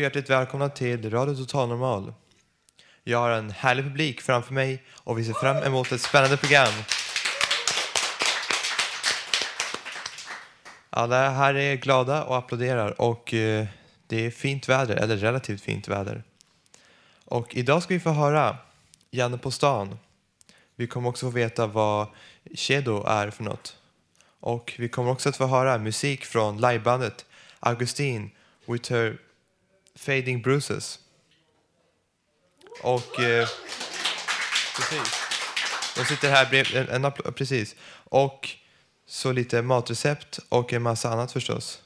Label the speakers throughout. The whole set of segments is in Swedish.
Speaker 1: Hjärtligt välkomna till Radio Total Normal. Jag har en härlig publik framför mig och vi ser fram emot ett spännande program. Alla här är glada och applåderar och eh, det är fint väder, eller relativt fint väder. Och idag ska vi få höra Janne på stan. Vi kommer också få veta vad Kedo är för något. Och vi kommer också att få höra musik från livebandet Augustin with her Fading Bruises. Och... Eh, precis. De sitter här bredvid... En, en, precis. Och så lite matrecept och en massa annat förstås.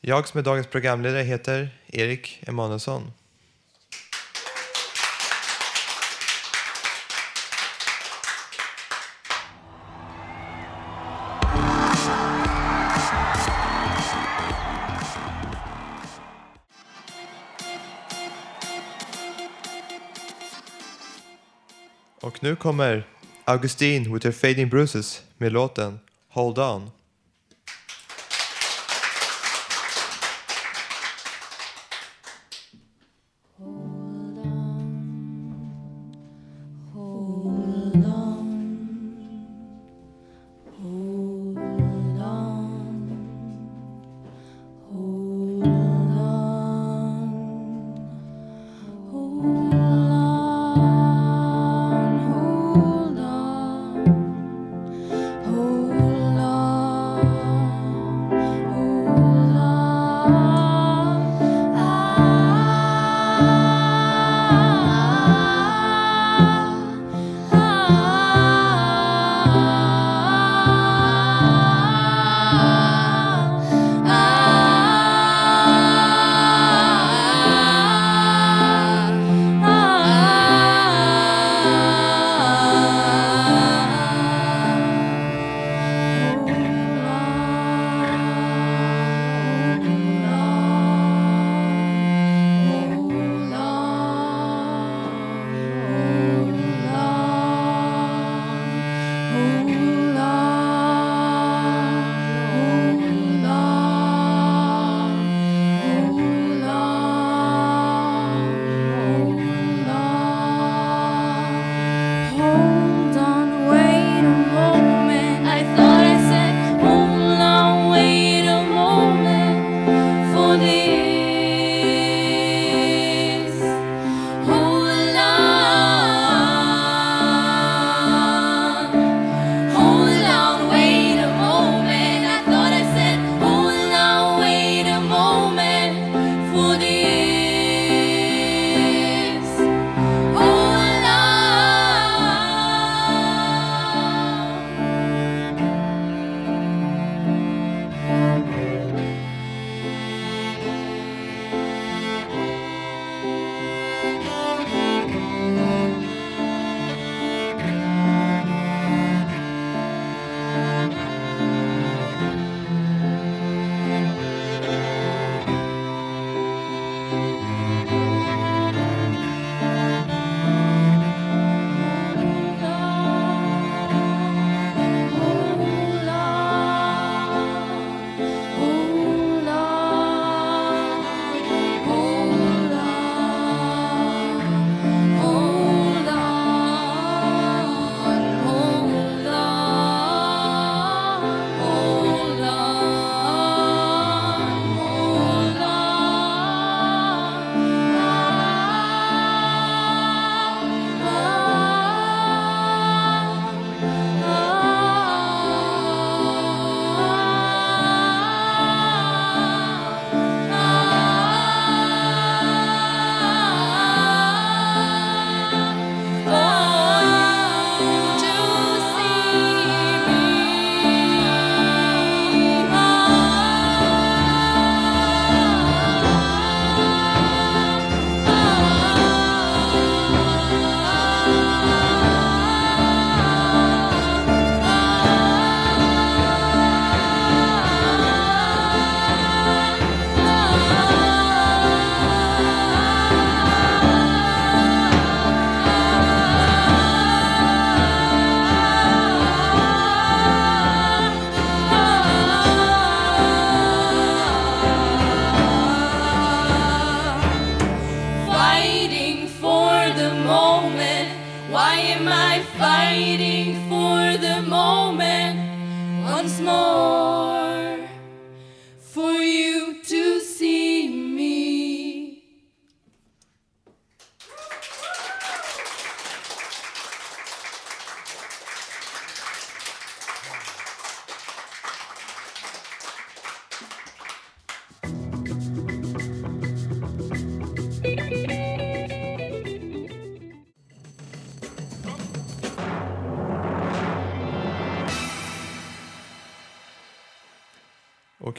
Speaker 1: Jag som är dagens programledare heter Erik Emanuelsson. Nu kommer Augustine with her fading bruises med låten Hold on,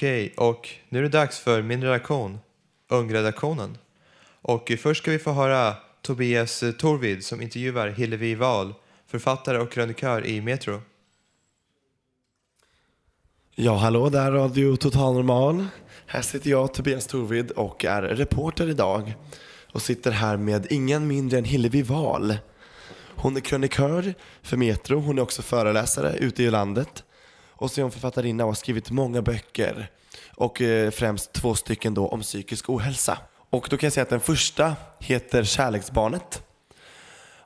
Speaker 1: Okej, och nu är det dags för min redaktion, Ungredaktionen. Och först ska vi få höra Tobias Torvid som intervjuar Hillevi Wahl, författare och krönikör i Metro.
Speaker 2: Ja, hallå där Radio Total Normal. Här sitter jag, Tobias Torvid, och är reporter idag. Och sitter här med ingen mindre än Hillevi Wahl. Hon är krönikör för Metro, hon är också föreläsare ute i landet. Och så är hon författarinna och har skrivit många böcker. Och eh, främst två stycken då om psykisk ohälsa. Och då kan jag säga att den första heter Kärleksbarnet.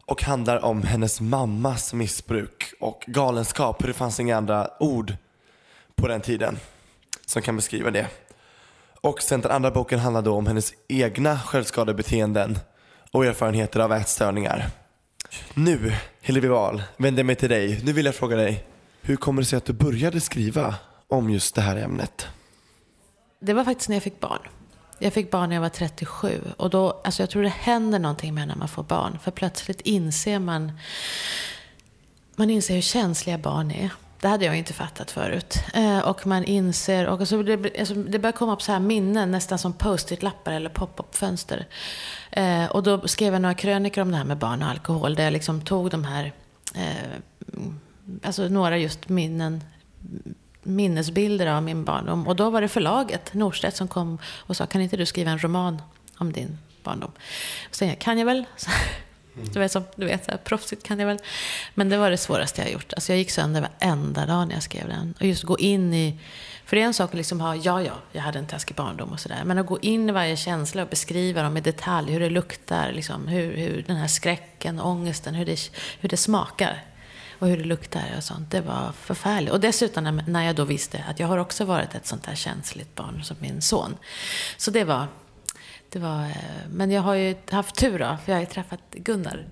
Speaker 2: Och handlar om hennes mammas missbruk och galenskap. Hur det fanns inga andra ord på den tiden som kan beskriva det. Och sen den andra boken handlar då om hennes egna självskadebeteenden och erfarenheter av ätstörningar. Nu, Hillevi Wahl, vänder jag mig till dig. Nu vill jag fråga dig, hur kommer det sig att du började skriva om just det här ämnet?
Speaker 3: Det var faktiskt när jag fick barn. Jag fick barn när jag var 37. Och då, alltså jag tror det händer någonting med när man får barn. För plötsligt inser man, man inser hur känsliga barn är. Det hade jag inte fattat förut. Eh, och man inser, och alltså det, alltså det börjar komma upp så här minnen, nästan som post-it-lappar eller pop-up-fönster. Eh, och då skrev jag några krönikor om det här med barn och alkohol, där jag liksom tog de här, eh, alltså några just minnen, minnesbilder av min barndom. Och då var det förlaget, Norstedt, som kom och sa, kan inte du skriva en roman om din barndom? Och sen, kan jag väl? Du vet, som, du vet så här, proffsigt kan jag väl. Men det var det svåraste jag gjort. Alltså jag gick sönder varenda dag när jag skrev den. Och just gå in i... För det är en sak att liksom ha, ja, ja, jag hade en taskig barndom och sådär. Men att gå in i varje känsla och beskriva dem i detalj. Hur det luktar, liksom, hur, hur den här skräcken, ångesten, hur det, hur det smakar. Och hur det luktar och sånt. Det var förfärligt. Och dessutom när, jag då visste att jag har också varit ett sånt här känsligt barn som min son. Så det var det var, eh, men jag har ju haft tur då, för jag har ju träffat Gunnar.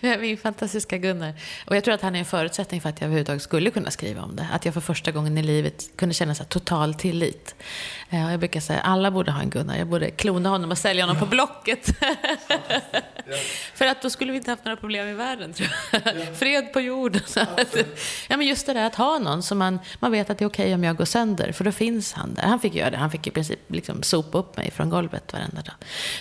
Speaker 3: Mm. Min fantastiska Gunnar. Och jag tror att han är en förutsättning för att jag överhuvudtaget skulle kunna skriva om det. Att jag för första gången i livet kunde känna så total tillit. Eh, jag brukar säga alla borde ha en Gunnar. Jag borde klona honom och sälja honom ja. på Blocket. för att då skulle vi inte haft några problem i världen, tror jag. Ja. Fred på jorden. ja, men just det där att ha någon som man, man vet att det är okej okay om jag går sönder, för då finns han där. Han fick göra det. Han fick i princip liksom sopa upp mig från golvet varenda dag.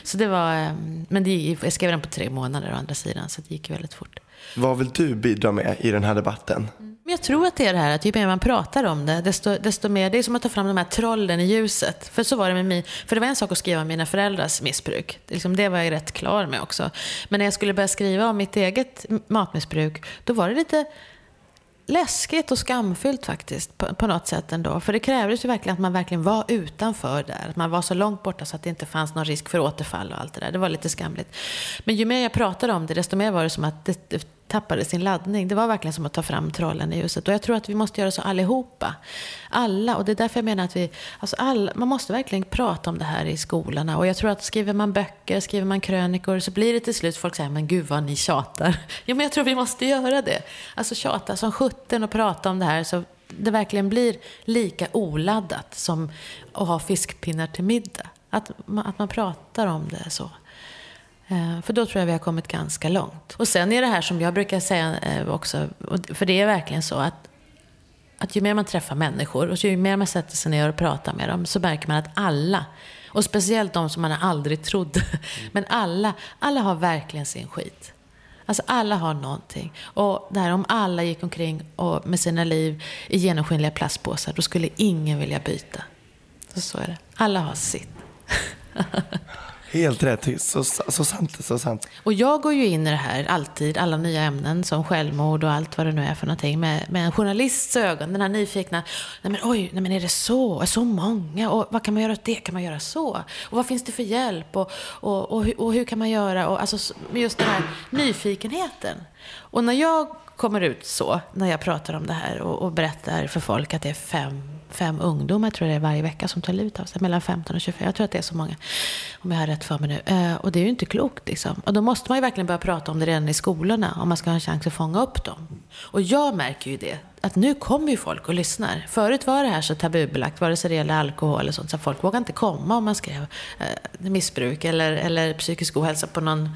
Speaker 3: Så det var, ehm, men det, jag skrev den på tre månader å andra sidan, så det gick väldigt fort.
Speaker 2: Vad vill du bidra med i den här debatten?
Speaker 3: Men jag tror att det är det här att ju mer man pratar om det, desto, desto mer, det är som att ta fram de här trollen i ljuset. För så var det med mig, för det var en sak att skriva om mina föräldrars missbruk. Det, liksom, det var jag rätt klar med också. Men när jag skulle börja skriva om mitt eget matmissbruk, då var det lite läskigt och skamfyllt faktiskt på, på, något sätt ändå. För det krävdes ju verkligen att man verkligen var utanför där. Att man var så långt borta så att det inte fanns någon risk för återfall och allt det där. Det var lite skamligt. Men ju mer jag pratade om det, desto mer var det som att det, det tappade sin laddning. Det var verkligen som att ta fram trollen i ljuset. Och jag tror att vi måste göra så allihopa. Alla. Och det är därför jag menar att vi, alltså all, man måste verkligen prata om det här i skolorna. Och jag tror att skriver man böcker, skriver man krönikor så blir det till slut folk säger, men gud vad ni tjatar. Ja, men jag tror vi måste göra det. Alltså tjata som sjutton och prata om det här så det verkligen blir lika oladdat som att ha fiskpinnar till middag. Att man, att man pratar om det så. Eh, för då tror jag vi har kommit ganska långt. Och sen är det här som jag brukar säga eh, också, för det är verkligen så att, att ju mer man träffar människor och ju mer man sätter sig ner och pratar med dem så märker man att alla, och speciellt de som man aldrig trodde, men alla, alla har verkligen sin skit. Alltså alla har någonting. Och det här om alla gick omkring och med sina liv i genomskinliga plastpåsar, då skulle ingen vilja byta. Så, så är det. Alla har sitt.
Speaker 2: Helt rätt. Så, så sant, så sant.
Speaker 3: Och jag går ju in i det här alltid, alla nya ämnen som självmord och allt vad det nu är för någonting, med, med en journalists ögon. Den här nyfikna, nej men oj, nej men är det så? Är så många? Och vad kan man göra åt det? Kan man göra så? Och vad finns det för hjälp? Och, och, och, och hur kan man göra? Och alltså just den här nyfikenheten. Och när jag kommer ut så, när jag pratar om det här och, och berättar för folk att det är fem fem ungdomar tror jag det är varje vecka som tar livet av sig. Mellan 15 och 25. Jag tror att det är så många. Om jag har rätt för mig nu. Eh, och det är ju inte klokt liksom. Och då måste man ju verkligen börja prata om det redan i skolorna. Om man ska ha en chans att fånga upp dem. Och jag märker ju det att nu kommer ju folk och lyssnar. Förut var det här så tabubelagt, vare sig det gäller alkohol eller sånt, så folk vågade inte komma om man skrev eh, missbruk eller, eller psykisk ohälsa på någon,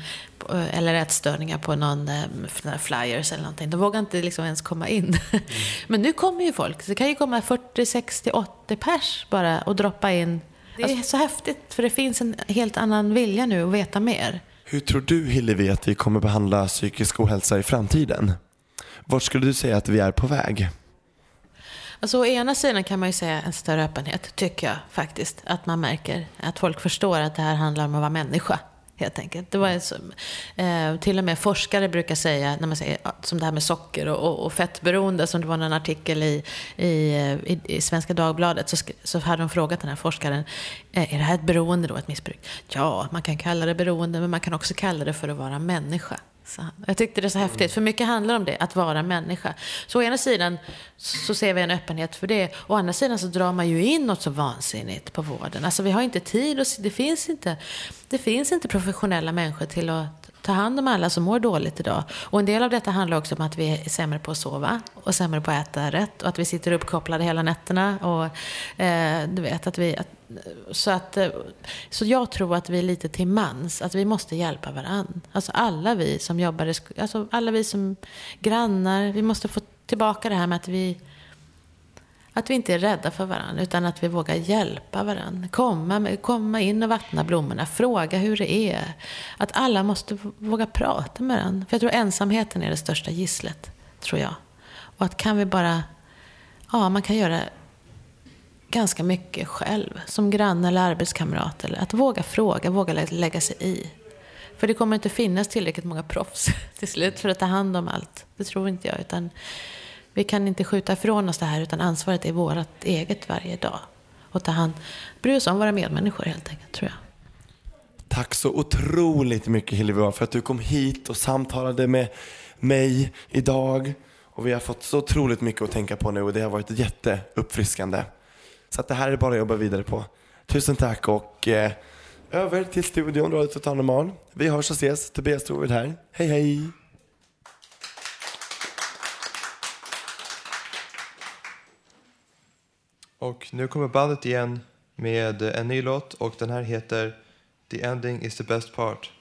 Speaker 3: eh, eller ätstörningar på någon eh, flyers eller någonting. De vågade inte liksom ens komma in. Mm. Men nu kommer ju folk. Det kan ju komma 40, 60, 80 pers bara och droppa in. Det är så häftigt, för det finns en helt annan vilja nu att veta mer.
Speaker 2: Hur tror du Hillevi att vi kommer behandla psykisk ohälsa i framtiden? Vart skulle du säga att vi är på väg?
Speaker 3: Alltså, å ena sidan kan man ju säga en större öppenhet, tycker jag faktiskt. Att man märker att folk förstår att det här handlar om att vara människa. Helt enkelt. Det var som, eh, till och med forskare brukar säga, när man säger, som det här med socker och, och, och fettberoende, som det var en artikel i, i, eh, i, i Svenska Dagbladet, så, så hade de frågat den här forskaren, eh, är det här ett beroende då, ett missbruk? Ja, man kan kalla det beroende, men man kan också kalla det för att vara människa. Jag tyckte det är så häftigt, för mycket handlar om det, att vara människa. Så å ena sidan så ser vi en öppenhet för det, å andra sidan så drar man ju in något så vansinnigt på vården. Alltså vi har inte tid, och det finns inte, det finns inte professionella människor till att ta hand om alla som mår dåligt idag. Och en del av detta handlar också om att vi är sämre på att sova och sämre på att äta rätt och att vi sitter uppkopplade hela nätterna. Och, eh, du vet, att vi, att, så, att, eh, så jag tror att vi är lite till mans, att vi måste hjälpa varandra. Alltså alla vi som jobbar, alltså alla vi som grannar, vi måste få tillbaka det här med att vi att vi inte är rädda för varandra, utan att vi vågar hjälpa varandra. Komma, komma in och vattna blommorna, fråga hur det är. Att alla måste våga prata med varandra. För jag tror ensamheten är det största gisslet, tror jag. Och att kan vi bara... Ja, man kan göra ganska mycket själv. Som granne eller arbetskamrat. Eller att våga fråga, våga lägga sig i. För det kommer inte finnas tillräckligt många proffs till slut för att ta hand om allt. Det tror inte jag. Utan vi kan inte skjuta ifrån oss det här utan ansvaret är vårt eget varje dag. Och ta hand, bry oss om våra medmänniskor helt enkelt, tror jag.
Speaker 2: Tack så otroligt mycket Hillevi för att du kom hit och samtalade med mig idag. Och vi har fått så otroligt mycket att tänka på nu och det har varit jätteuppfriskande. Så att det här är bara att jobba vidare på. Tusen tack och eh, över till studion, Radio Total Normal. Vi hörs och ses. Tobias Trovid här. Hej hej!
Speaker 4: Och nu kommer bandet igen med en ny låt och den här heter The ending is the best part.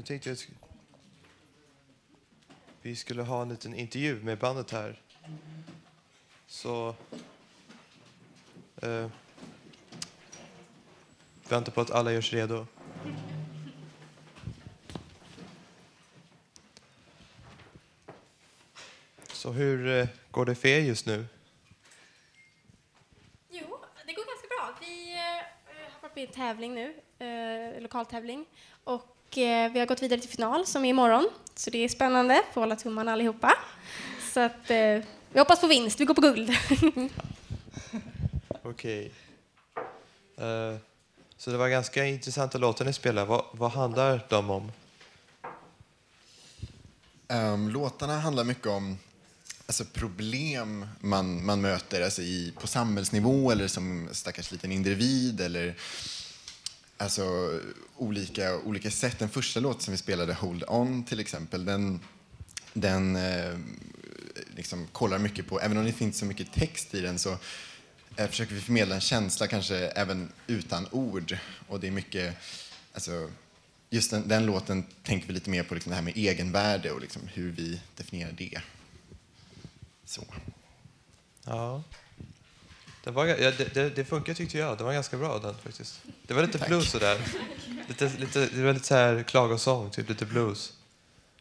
Speaker 1: Nu tänkte jag att vi skulle ha en liten intervju med bandet här. Så... Eh, vänta på att alla görs redo. Så hur eh, går det för er just nu?
Speaker 5: Jo, det går ganska bra. Vi eh, har varit med i en tävling nu, eh, lokal tävling. Och eh, vi har gått vidare till final som är imorgon. Så det är spännande, får hålla tummarna allihopa. Så att eh, vi hoppas på vinst, vi går på guld.
Speaker 1: Okej. Eh, så det var ganska intressanta låtar ni spelade. Vad, vad handlar de om?
Speaker 6: Ehm, låtarna handlar mycket om alltså, problem man, man möter alltså, i, på samhällsnivå eller som stackars liten individ eller alltså, olika, olika sätt. Den första låten som vi spelade, Hold On till exempel, den, den eh, liksom kollar mycket på, även om det finns så mycket text i den så eh, försöker vi förmedla en känsla kanske även utan ord. Och det är mycket, alltså, just den, den låten tänker vi lite mer på liksom det här med egenvärde och liksom hur vi definierar det. Så.
Speaker 1: Ja. Det, var, ja, det, det, det funkar tyckte jag. Det var ganska bra den faktiskt. Det var lite
Speaker 6: Tack.
Speaker 1: blues sådär. Lite, lite, det var lite så här klagosång, typ lite blues.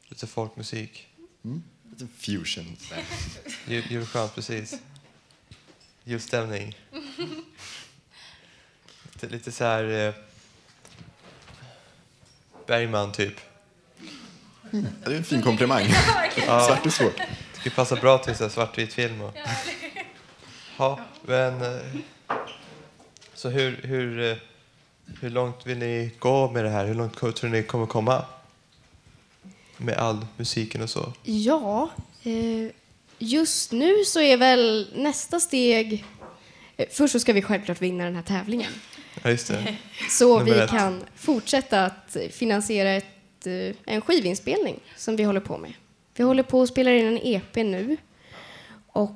Speaker 1: Lite folkmusik.
Speaker 6: Mm. Lite fusion.
Speaker 1: Julskönt, precis. Julstämning. Lite, lite så här... Eh, Bergman, typ.
Speaker 6: Ja, det är en fin komplimang.
Speaker 1: Ja.
Speaker 6: Svart och svårt.
Speaker 1: Det skulle passa bra till så här svartvit film. Och... Ja, men... eh, Så hur, hur, eh, hur långt vill ni gå med det här? Hur långt tror ni kommer komma? Med all musiken och så.
Speaker 5: Ja, eh, just nu så är väl nästa steg... Först så ska vi självklart vinna den här tävlingen.
Speaker 1: Ja, just det.
Speaker 5: Så
Speaker 1: Nummer
Speaker 5: vi
Speaker 1: ett.
Speaker 5: kan fortsätta att finansiera ett, en skivinspelning som vi håller på med. Vi håller på att spela in en EP nu. Och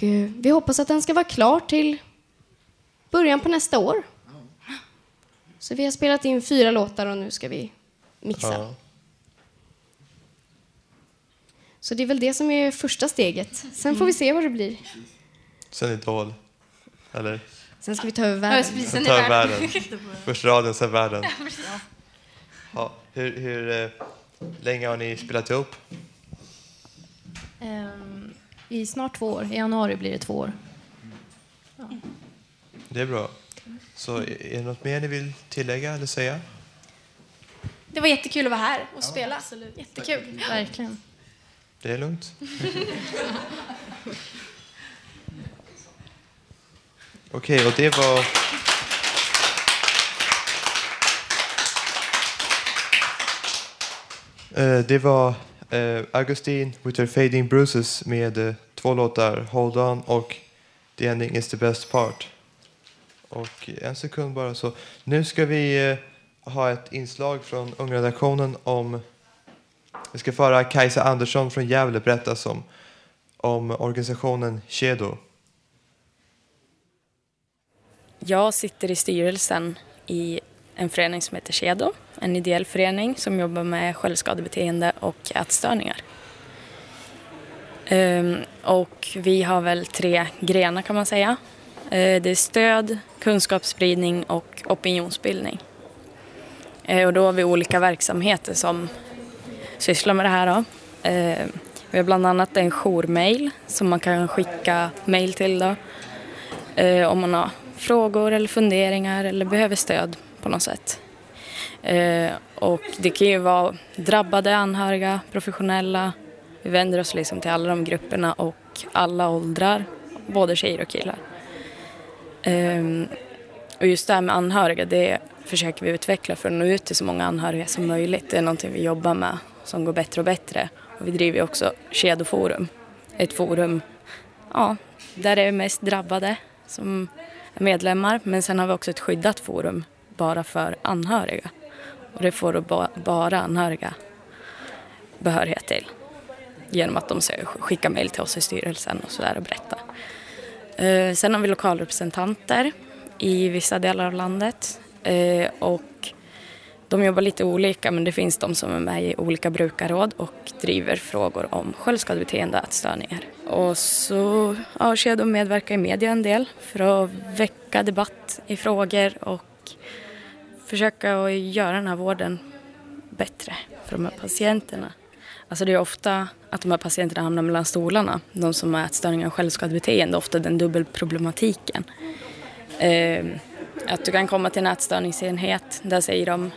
Speaker 5: eh, vi hoppas att den ska vara klar till början på nästa år. Så vi har spelat in fyra låtar och nu ska vi mixa.
Speaker 1: Ja.
Speaker 5: Så det är väl det som är första steget. Sen får vi se vad det blir.
Speaker 1: Sen Idol. Eller?
Speaker 5: Sen ska vi ta över världen.
Speaker 1: Sen ta över världen. Först radion, sen världen. Ja, hur, hur eh, länge har ni spelat ihop?
Speaker 7: Ehm, I snart två år. I januari blir det två år.
Speaker 1: Det är bra. Så är det något mer ni vill tillägga eller säga?
Speaker 5: Det var jättekul att vara här och spela. Jättekul.
Speaker 7: Verkligen.
Speaker 1: Det är lugnt. Okej, och det var... Eh, det var eh, Augustine with her fading bruises med eh, två låtar, Hold On och The ending is the best part. Och en sekund bara så. Nu ska vi eh, ha ett inslag från Ungredaktionen om vi ska föra Kajsa Andersson från Gävle berätta om, om organisationen Kedo.
Speaker 8: Jag sitter i styrelsen i en förening som heter Kedo, en ideell förening som jobbar med självskadebeteende och ätstörningar. Ehm, och vi har väl tre grenar kan man säga. Eh, det är stöd, kunskapsspridning och opinionsbildning. Eh, och då har vi olika verksamheter som sysslar med det här. Då. Ehm, vi har bland annat en jourmail som man kan skicka mail till då, eh, om man har frågor eller funderingar eller behöver stöd på något sätt. Eh, och det kan ju vara drabbade anhöriga, professionella. Vi vänder oss liksom till alla de grupperna och alla åldrar, både tjejer och killar. Eh, och just det här med anhöriga, det försöker vi utveckla för att nå ut till så många anhöriga som möjligt. Det är någonting vi jobbar med som går bättre och bättre. Och vi driver också Kedoforum, ett forum ja, där det är mest drabbade som är medlemmar. Men sen har vi också ett skyddat forum bara för anhöriga. Och det får då bara anhöriga behörighet till. Genom att de skickar mejl till oss i styrelsen och sådär och berätta. Eh, sen har vi lokalrepresentanter i vissa delar av landet. Eh, och De jobbar lite olika men det finns de som är med i olika brukarråd och driver frågor om självskadebeteende och ätstörningar. Och så ja, jag de medverka i media en del för att väcka debatt i frågor och försöka att göra den här vården bättre för de här patienterna. Alltså det är ofta att de här patienterna hamnar mellan stolarna. De som har ätstörningar och självskadebeteende, ofta den dubbelproblematiken. Eh, att du kan komma till en ätstörningsenhet, där säger de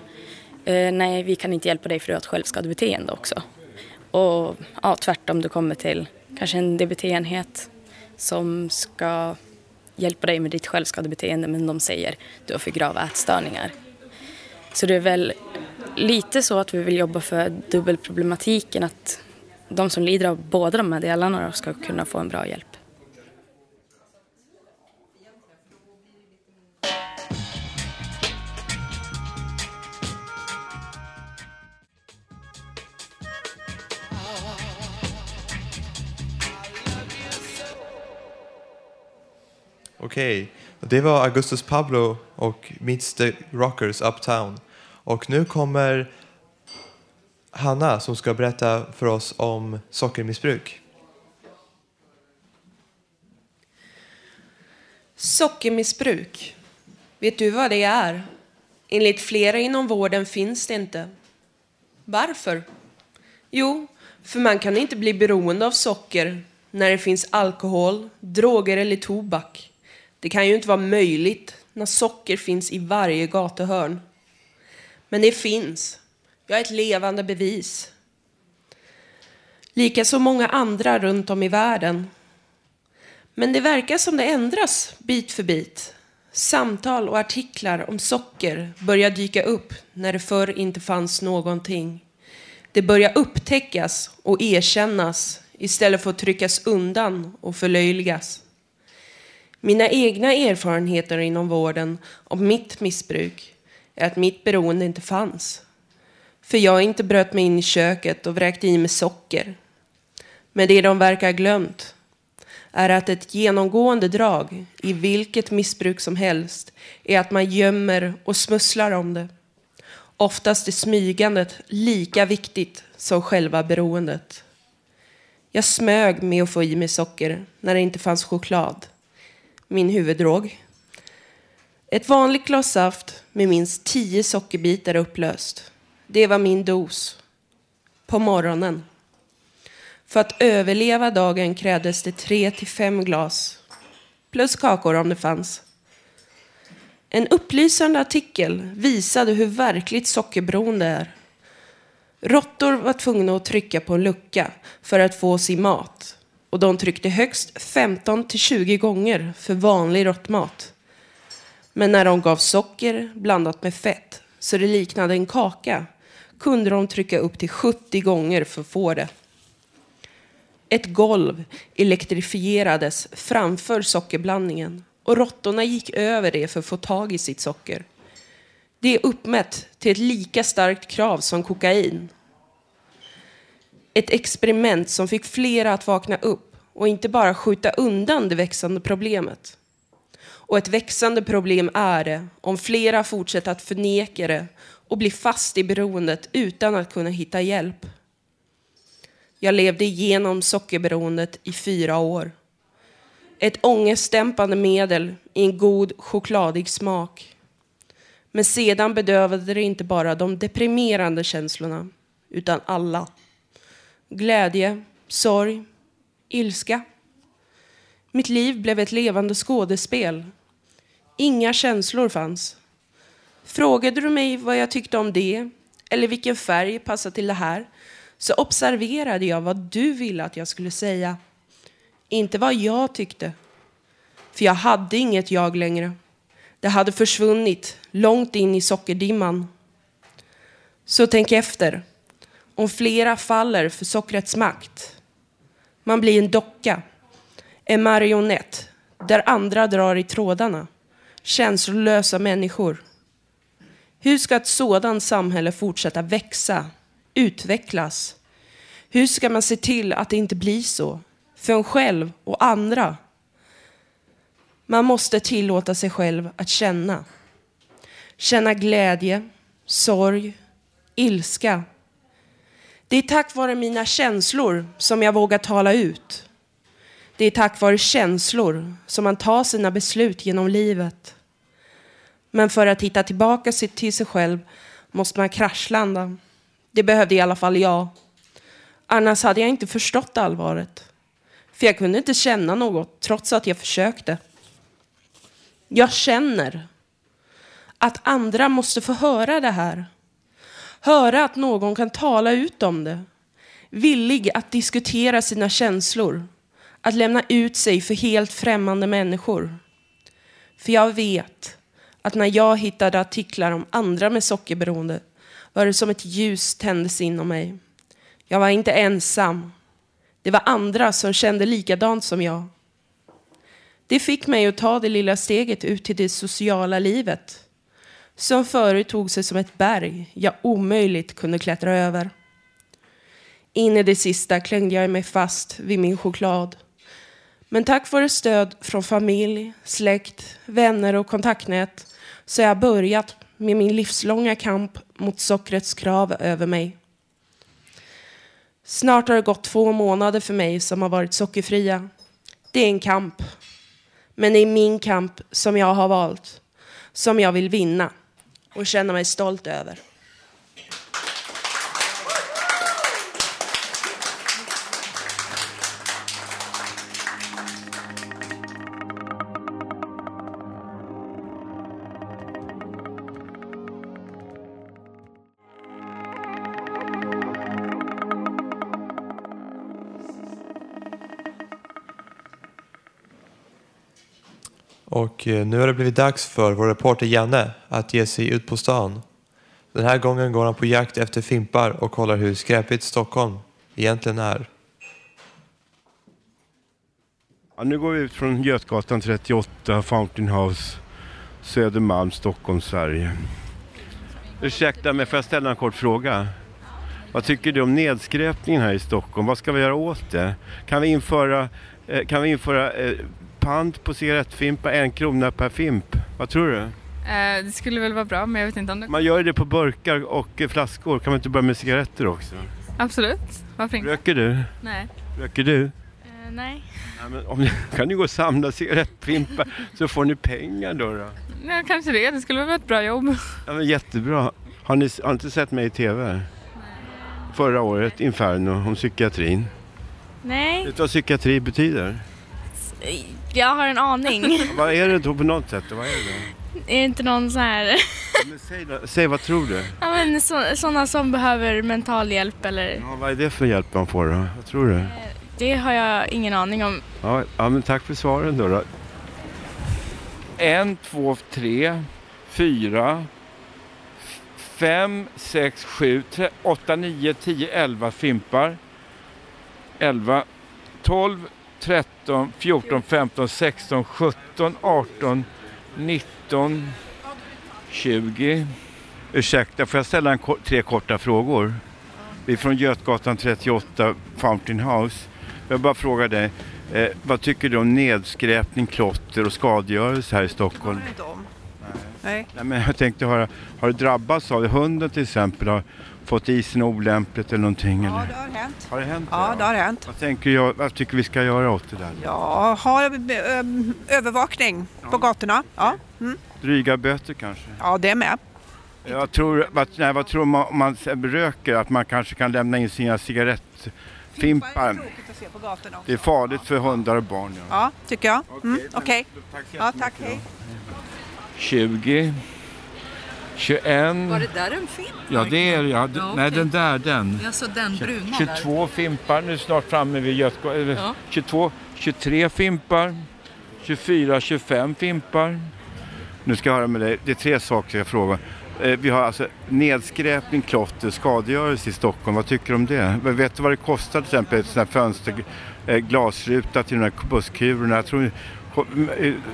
Speaker 8: eh, nej vi kan inte hjälpa dig för du har ett självskadebeteende också. Och ja, tvärtom, du kommer till kanske en DBT-enhet som ska hjälpa dig med ditt självskadebeteende men de säger du har för grava ätstörningar. Så det är väl lite så att vi vill jobba för dubbelproblematiken att de som lider av båda de här delarna ska kunna få en bra hjälp.
Speaker 1: Okej, det var Augustus Pablo och Meets the Rockers Uptown. Och nu kommer Hanna som ska berätta för oss om sockermissbruk.
Speaker 9: Sockermissbruk. Vet du vad det är? Enligt flera inom vården finns det inte. Varför? Jo, för man kan inte bli beroende av socker när det finns alkohol, droger eller tobak. Det kan ju inte vara möjligt när socker finns i varje gatuhörn. Men det finns. Jag är ett levande bevis. Likaså många andra runt om i världen. Men det verkar som det ändras bit för bit. Samtal och artiklar om socker börjar dyka upp när det förr inte fanns någonting. Det börjar upptäckas och erkännas istället för att tryckas undan och förlöjligas. Mina egna erfarenheter inom vården av mitt missbruk är att mitt beroende inte fanns. För jag inte bröt mig in i köket och vräkte i mig socker. Men det de verkar ha glömt är att ett genomgående drag i vilket missbruk som helst är att man gömmer och smusslar om det. Oftast är smygandet lika viktigt som själva beroendet. Jag smög med att få i mig socker när det inte fanns choklad. Min huvuddrog. Ett vanligt glas saft med minst tio sockerbitar upplöst. Det var min dos. På morgonen. För att överleva dagen krävdes det tre till fem glas. Plus kakor om det fanns. En upplysande artikel visade hur verkligt sockerberoende är. Råttor var tvungna att trycka på en lucka för att få sin mat. Och de tryckte högst 15 till 20 gånger för vanlig råttmat. Men när de gav socker blandat med fett så det liknade en kaka kunde de trycka upp till 70 gånger för att få det. Ett golv elektrifierades framför sockerblandningen och råttorna gick över det för att få tag i sitt socker. Det är uppmätt till ett lika starkt krav som kokain. Ett experiment som fick flera att vakna upp och inte bara skjuta undan det växande problemet. Och ett växande problem är det om flera fortsätter att förneka det och blir fast i beroendet utan att kunna hitta hjälp. Jag levde igenom sockerberoendet i fyra år. Ett ångestdämpande medel i en god chokladig smak. Men sedan bedövade det inte bara de deprimerande känslorna, utan alla. Glädje, sorg, ilska. Mitt liv blev ett levande skådespel. Inga känslor fanns. Frågade du mig vad jag tyckte om det, eller vilken färg passar till det här, så observerade jag vad du ville att jag skulle säga. Inte vad jag tyckte. För jag hade inget jag längre. Det hade försvunnit långt in i sockerdimman. Så tänk efter. Om flera faller för sockrets makt. Man blir en docka. En marionett där andra drar i trådarna. Känslolösa människor. Hur ska ett sådant samhälle fortsätta växa, utvecklas? Hur ska man se till att det inte blir så? För en själv och andra. Man måste tillåta sig själv att känna. Känna glädje, sorg, ilska. Det är tack vare mina känslor som jag vågar tala ut. Det är tack vare känslor som man tar sina beslut genom livet. Men för att hitta tillbaka till sig själv måste man kraschlanda. Det behövde i alla fall jag. Annars hade jag inte förstått allvaret. För jag kunde inte känna något trots att jag försökte. Jag känner att andra måste få höra det här. Höra att någon kan tala ut om det. Villig att diskutera sina känslor. Att lämna ut sig för helt främmande människor. För jag vet att när jag hittade artiklar om andra med sockerberoende var det som ett ljus tändes inom mig. Jag var inte ensam. Det var andra som kände likadant som jag. Det fick mig att ta det lilla steget ut till det sociala livet som förut tog sig som ett berg jag omöjligt kunde klättra över. In i det sista klängde jag mig fast vid min choklad. Men tack vare stöd från familj, släkt, vänner och kontaktnät så har jag börjat med min livslånga kamp mot sockrets krav över mig. Snart har det gått två månader för mig som har varit sockerfria. Det är en kamp. Men det är min kamp som jag har valt, som jag vill vinna och känna mig stolt över.
Speaker 1: Och eh, nu har det blivit dags för vår reporter Janne att ge sig ut på stan. Den här gången går han på jakt efter fimpar och kollar hur skräpigt Stockholm egentligen är.
Speaker 10: Ja, nu går vi ut från Götgatan 38, Fountain House, Södermalm, Stockholm, Sverige. Ursäkta mig, får jag ställa en kort fråga? Vad tycker du om nedskräpningen här i Stockholm? Vad ska vi göra åt det? Kan vi införa, eh, kan vi införa eh, pant på cigarettfimpar, en krona per fimp? Vad tror du?
Speaker 11: Eh, det skulle väl vara bra, men jag vet inte om det...
Speaker 10: Man gör det på burkar och eh, flaskor. Kan man inte börja med cigaretter också?
Speaker 11: Absolut, varför inte?
Speaker 10: Röker du?
Speaker 11: Nej.
Speaker 10: Röker du?
Speaker 11: Eh, nej.
Speaker 10: Ja, men om kan ni gå och samla cigarettfimpar så får ni pengar då. då.
Speaker 11: Ja, kanske det. Det skulle vara ett bra jobb.
Speaker 10: Ja, men jättebra. Har ni har inte sett mig i TV? Förra året, Inferno, om psykiatrin.
Speaker 12: Nej,
Speaker 10: Vet du vad psykiatri betyder?
Speaker 12: Jag har en aning.
Speaker 10: vad är det då på något sätt? Vad är det då?
Speaker 12: är det inte någon så här...
Speaker 10: Men säg, säg vad tror du?
Speaker 12: ja, men så, sådana som behöver mental hjälp eller...
Speaker 10: Ja, vad är det för hjälp man får då? Vad tror du?
Speaker 12: Det har jag ingen aning om.
Speaker 10: Ja, ja men tack för svaren då. då.
Speaker 13: En, två, tre, fyra, fem, sex, sju, tre, åtta, nio, tio, elva fimpar. Elva, tolv, tretton, fjorton, femton, sexton, sjutton, arton, nitton, tjugo.
Speaker 10: Ursäkta, får jag ställa en, ko- tre korta frågor? Vi är från Götgatan 38, Fountain House. Jag bara frågar dig, eh, vad tycker du om nedskräpning, klotter och skadegörelse här i Stockholm?
Speaker 14: inte om. Nej.
Speaker 10: Nej, men jag tänkte höra, har du drabbats av det? Hunden till exempel har fått i sig något olämpligt eller någonting?
Speaker 14: Ja,
Speaker 10: eller?
Speaker 14: det har hänt.
Speaker 10: Har det hänt?
Speaker 14: Ja, det har hänt.
Speaker 10: Vad, tänker jag, vad tycker vi ska göra åt det där?
Speaker 14: Ja, ha ö- övervakning på gatorna. Ja, mm.
Speaker 10: Dryga böter kanske?
Speaker 14: ja det med.
Speaker 10: Jag tror, vad, nej, vad tror man om man röker? Att man kanske kan lämna in sina cigarettfimpar?
Speaker 14: Tråkigt att se på gatorna också.
Speaker 10: Det är farligt för hundar och barn. Ja.
Speaker 14: Ja, tycker jag. Mm, Okej. Ja, tack. Hej.
Speaker 13: 20, 21.
Speaker 15: Var det där en fimp?
Speaker 13: Ja, det är ja.
Speaker 15: Ja,
Speaker 13: Nej,
Speaker 15: okej.
Speaker 13: den där, den.
Speaker 15: Alltså den bruna
Speaker 13: 22 fimpar, nu är snart framme vid Götgatan.
Speaker 15: Ja.
Speaker 13: 22, 23 fimpar, 24, 25 fimpar.
Speaker 10: Nu ska jag höra med dig. Det är tre saker jag frågar. Eh, Vi har alltså nedskräpning, klotter, skadegörelse i Stockholm. Vad tycker du om det? Vet du vad det kostar till exempel ett sånt här fönster, eh, glasruta till de här busskurvorna? Jag tror,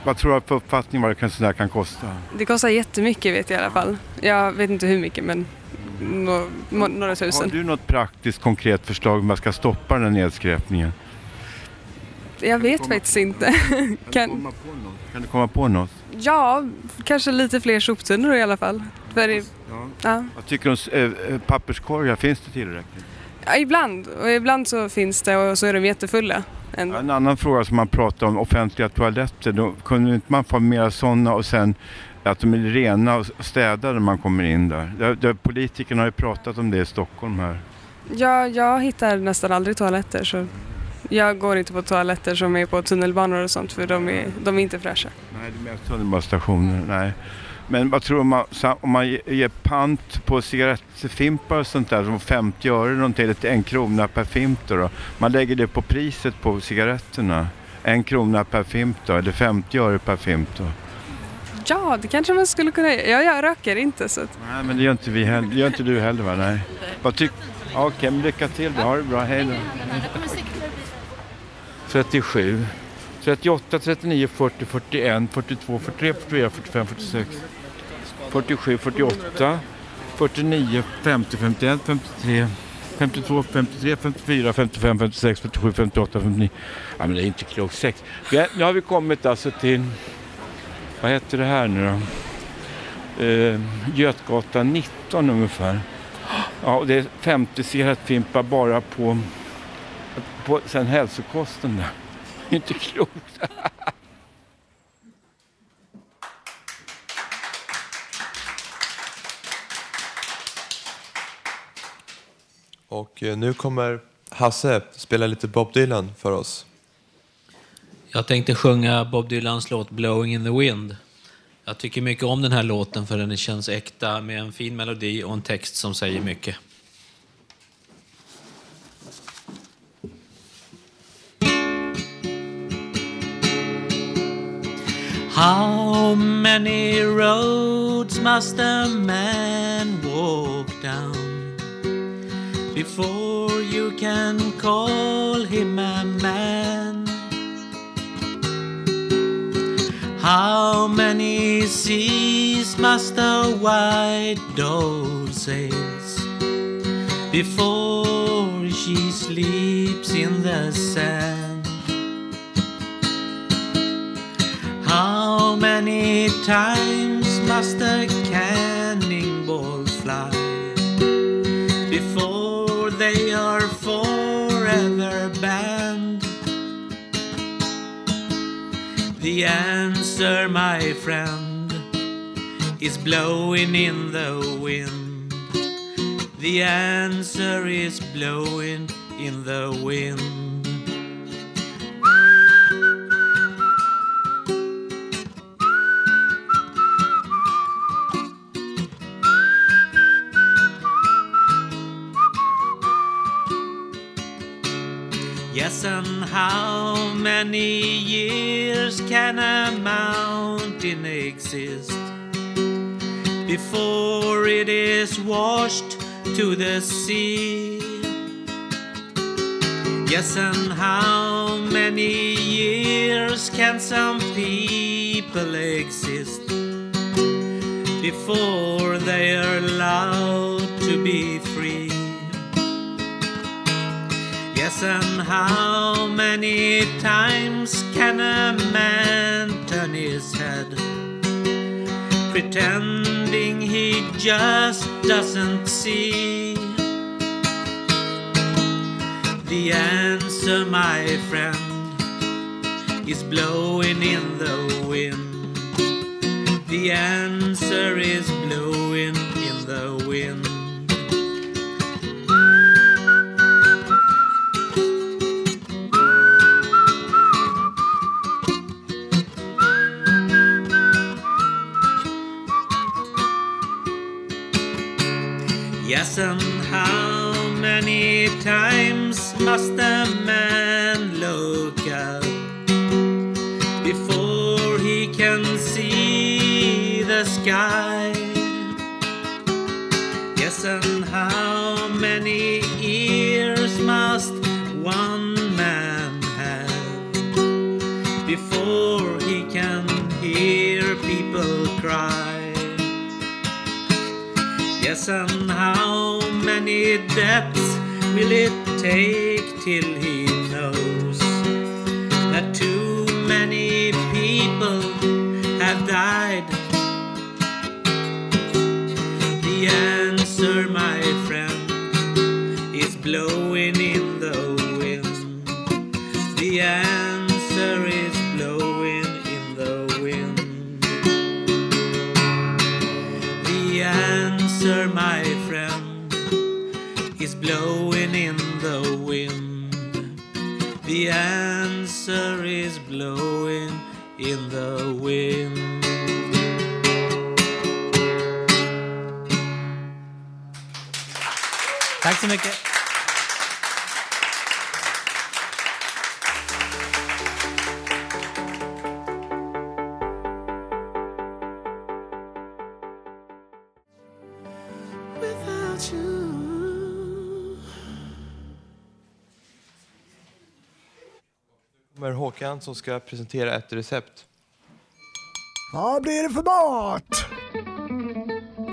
Speaker 10: vad tror du för uppfattning vad det kan, sånt här kan kosta?
Speaker 16: Det kostar jättemycket vet jag i alla fall. Jag vet inte hur mycket men några
Speaker 10: Har
Speaker 16: tusen.
Speaker 10: du något praktiskt konkret förslag om man ska stoppa den här nedskräpningen?
Speaker 16: jag vet faktiskt inte. kan,
Speaker 13: Kan du komma på något?
Speaker 16: ja, kanske lite fler soptunnor i alla fall. För, det- ja.
Speaker 13: Vad tycker du om eh, eh, papperskorgar? Finns det tillräckligt?
Speaker 16: Ja, ibland. Och ibland så finns det och så är de jättefulla. ändå.
Speaker 13: En annan fråga som man pratar om, offentliga toaletter. Då kunde inte man få mera sådana och sen att de är rena och städade när man kommer in där. Det, det, politikerna har ju pratat om det i Stockholm här.
Speaker 16: Ja, jag hittar nästan aldrig toaletter så jag går inte på toaletter som är på tunnelbanor och sånt för de är, de är inte fräscha.
Speaker 13: Nej, det är mest tunnelbanestationer. Nej. Men vad tror man, om man ge- ger pant på cigarettfimpar och sånt där, som 50 öre någonting, eller en krona per fimp då, då? Man lägger det på priset på cigaretterna. En krona per fimp då, eller 50 öre per fimp då.
Speaker 16: Ja, det kanske man skulle kunna göra. Jag, röker inte så att...
Speaker 13: Nej, men det gör inte vi heller. Det gör inte du heller va? Nej. Vad tyck... Ja, Okej, men lycka till då. Ha det bra. Hej då. 37, 38, 39, 40, 41, 42, 43, 44, 45, 46, 47, 48, 49, 50, 51, 53, 52, 53, 54, 55, 56, 57, 58, 59. Ja, men det är inte klokt. Sex. Ja, Nu har vi kommit alltså till, vad heter det här nu då? Eh, Götgatan 19 ungefär. Ja, och det är 50 cigarettfimpar bara på, på sen hälsokosten där. Det är Inte klokt.
Speaker 1: Och eh, nu kommer Hasse spela lite Bob Dylan för oss.
Speaker 17: Jag tänkte sjunga Bob Dylans låt Blowing in the Wind. Jag tycker mycket om den här låten för den känns äkta med en fin melodi och en text som säger mycket. How many roads must a man walk down before you can call him a man? How many seas must a white dove sails before she sleeps in the sand? How many times must a cannonball fly they are forever banned? The answer, my friend, is blowing in the wind. The answer is blowing in the wind. And how many years can a mountain exist before it is washed to the sea? Yes, and how many years can some people exist before they are allowed to be free? Yes, and how many times can a man turn his head, pretending he just doesn't see? The answer, my friend, is blowing in the wind. The answer is blowing in the wind. Times must a man look up before he can see the sky? Yes, and how many ears must one man have before he can hear people cry? Yes, and how many deaths will it take till he knows that too many people have died? Så mycket.
Speaker 1: kommer Håkan som ska presentera ett recept.
Speaker 18: Vad blir det för mat?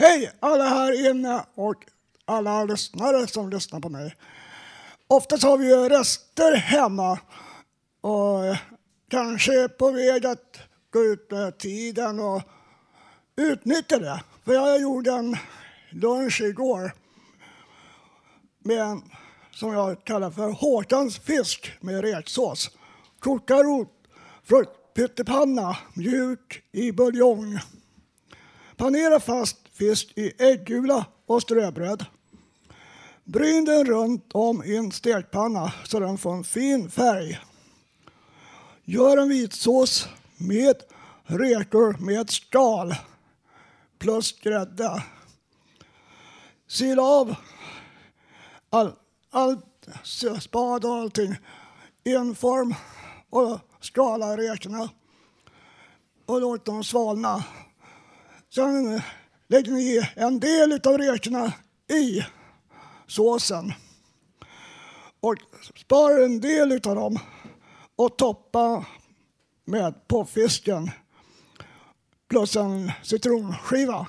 Speaker 18: Hej alla här inne och alla lyssnare som lyssnar på mig. Oftast har vi ju rester hemma och kanske är på väg att gå ut med tiden och utnyttja det. För jag gjorde en lunch igår med en som jag kallar för Håkans fisk med räksås. Koka rot, fruktpyttipanna, mjuk i buljong. Panera fast fisk i äggula och ströbröd. Bryn den runt om i en stekpanna så den får en fin färg. Gör en vitsås med räkor med skal plus grädde. Sila av all, allt, spad och allting i en form och skala räkorna och låt dem svalna. Sen lägger ni i en del av räkorna i såsen och spar en del av dem och toppa med på fisken plus en citronskiva.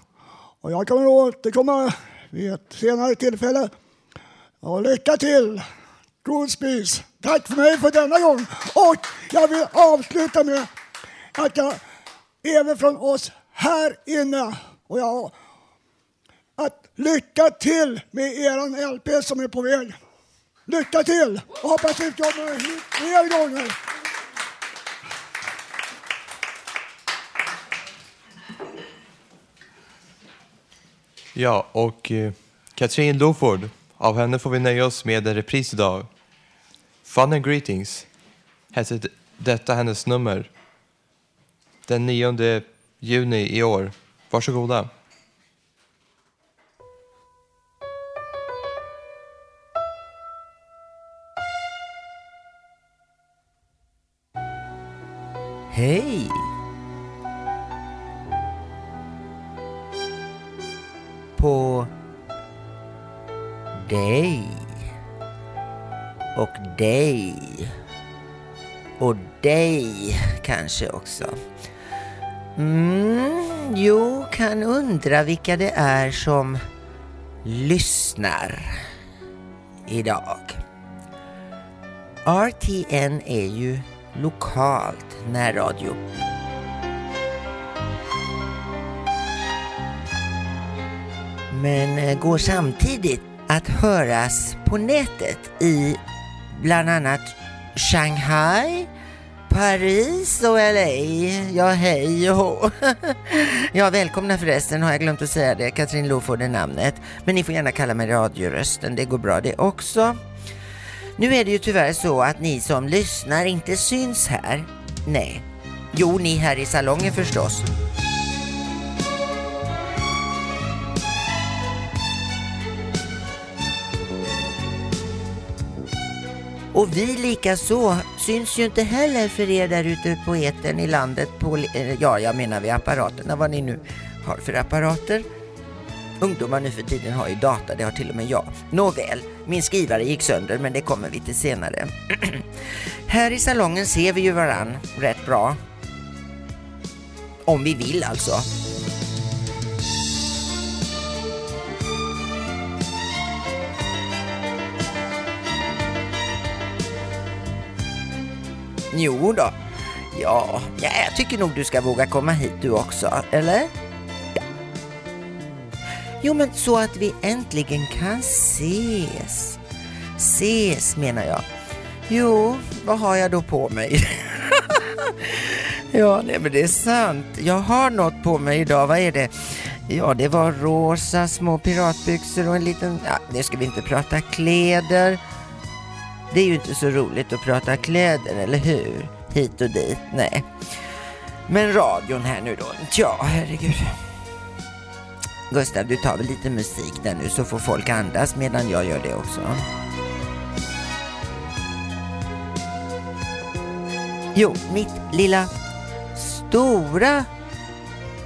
Speaker 18: Och jag kommer återkomma vid ett senare tillfälle. Och lycka till! God spis! Tack för mig för denna gång. Och jag vill avsluta med att jag, även från oss här inne, och jag, att lycka till med eran LP som är på väg. Lycka till! Och hoppas vi kommer hit fler gånger.
Speaker 1: Ja, och eh, Katrin Loford, av henne får vi nöja oss med en repris idag. Fun and Greetings hette detta hennes nummer den 9 juni i år. Varsågoda.
Speaker 19: Hej! På dig och dig och dig kanske också. Mm, jo, kan undra vilka det är som lyssnar idag. RTN är ju lokalt närradio. Men eh, går samtidigt att höras på nätet i bland annat Shanghai, Paris och LA. Ja, hej och hå. Ja, välkomna förresten, har jag glömt att säga det. Katrin Loford är namnet. Men ni får gärna kalla mig radiorösten, det går bra det också. Nu är det ju tyvärr så att ni som lyssnar inte syns här. Nej. Jo, ni här i salongen förstås. Och vi lika så syns ju inte heller för er där ute på etern i landet. På, eh, ja, jag menar vid apparaterna, vad ni nu har för apparater. Ungdomar nu för tiden har ju data, det har till och med jag. Nåväl, min skrivare gick sönder men det kommer vi till senare. Här i salongen ser vi ju varann rätt bra. Om vi vill alltså. Jo då. Ja, ja, jag tycker nog du ska våga komma hit du också, eller? Jo, men så att vi äntligen kan ses. Ses menar jag. Jo, vad har jag då på mig? ja, nej, men det är sant. Jag har något på mig idag. Vad är det? Ja, det var rosa små piratbyxor och en liten... Ja, nu ska vi inte prata kläder. Det är ju inte så roligt att prata kläder, eller hur? Hit och dit, nej. Men radion här nu då. Ja, herregud. Gustav, du tar väl lite musik där nu så får folk andas medan jag gör det också. Jo, mitt lilla stora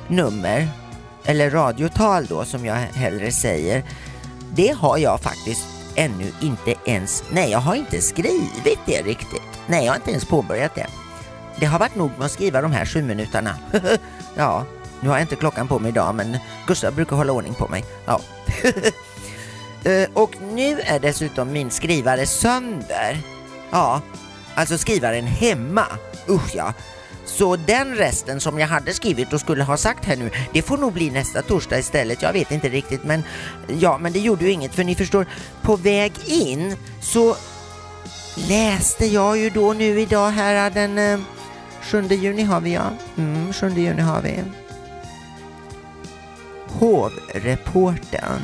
Speaker 19: nummer, eller radiotal då som jag hellre säger, det har jag faktiskt ännu inte ens, nej jag har inte skrivit det riktigt. Nej, jag har inte ens påbörjat det. Det har varit nog med att skriva de här sju minuterna. ja, nu har jag inte klockan på mig idag men Gustav brukar hålla ordning på mig. Ja. Eh, och nu är dessutom min skrivare sönder. Ja, alltså skrivaren hemma. Usch ja. Så den resten som jag hade skrivit och skulle ha sagt här nu, det får nog bli nästa torsdag istället. Jag vet inte riktigt men ja, men det gjorde ju inget för ni förstår, på väg in så läste jag ju då nu idag här äh, den äh, 7 juni har vi ja. Mm, 7 juni har vi. Hovreportern.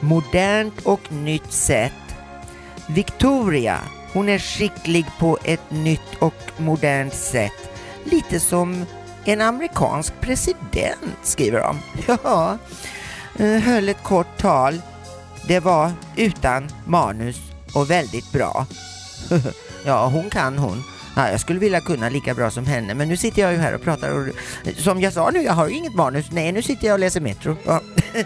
Speaker 19: Modernt och nytt sätt. Victoria, hon är skicklig på ett nytt och modernt sätt. Lite som en amerikansk president, skriver de. Ja, eh, höll ett kort tal. Det var utan manus och väldigt bra. ja, hon kan hon. Ja, jag skulle vilja kunna lika bra som henne, men nu sitter jag ju här och pratar och som jag sa nu, jag har ju inget manus. Nej, nu sitter jag och läser Metro. Ja.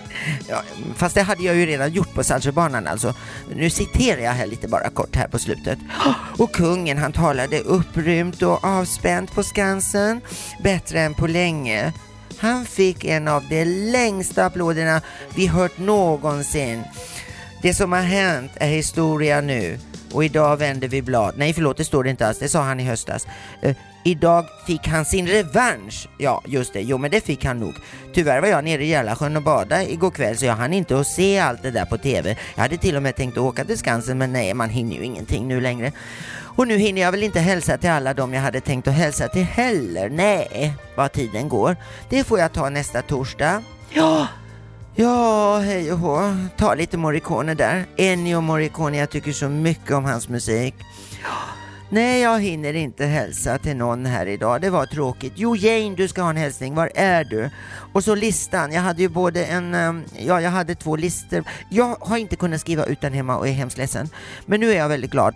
Speaker 19: ja, fast det hade jag ju redan gjort på Saltsjöbanan alltså. Nu citerar jag här lite bara kort här på slutet. Och kungen han talade upprymt och avspänt på Skansen, bättre än på länge. Han fick en av de längsta applåderna vi hört någonsin. Det som har hänt är historia nu och idag vänder vi blad. Nej förlåt, det står det inte alls. Det sa han i höstas. Uh, idag fick han sin revansch. Ja, just det. Jo, men det fick han nog. Tyvärr var jag nere i Järlasjön och badade igår kväll så jag hann inte att se allt det där på TV. Jag hade till och med tänkt att åka till Skansen men nej, man hinner ju ingenting nu längre. Och nu hinner jag väl inte hälsa till alla dem jag hade tänkt att hälsa till heller. Nej, vad tiden går. Det får jag ta nästa torsdag. Ja, Ja, hej och hå. Ta lite Morricone där. Ennio Morricone, jag tycker så mycket om hans musik. Nej, jag hinner inte hälsa till någon här idag. Det var tråkigt. Jo, Jane, du ska ha en hälsning. Var är du? Och så listan. Jag hade ju både en, ehm, ja, jag hade två listor. Jag har inte kunnat skriva ut den hemma och är hemskt ledsen. Men nu är jag väldigt glad.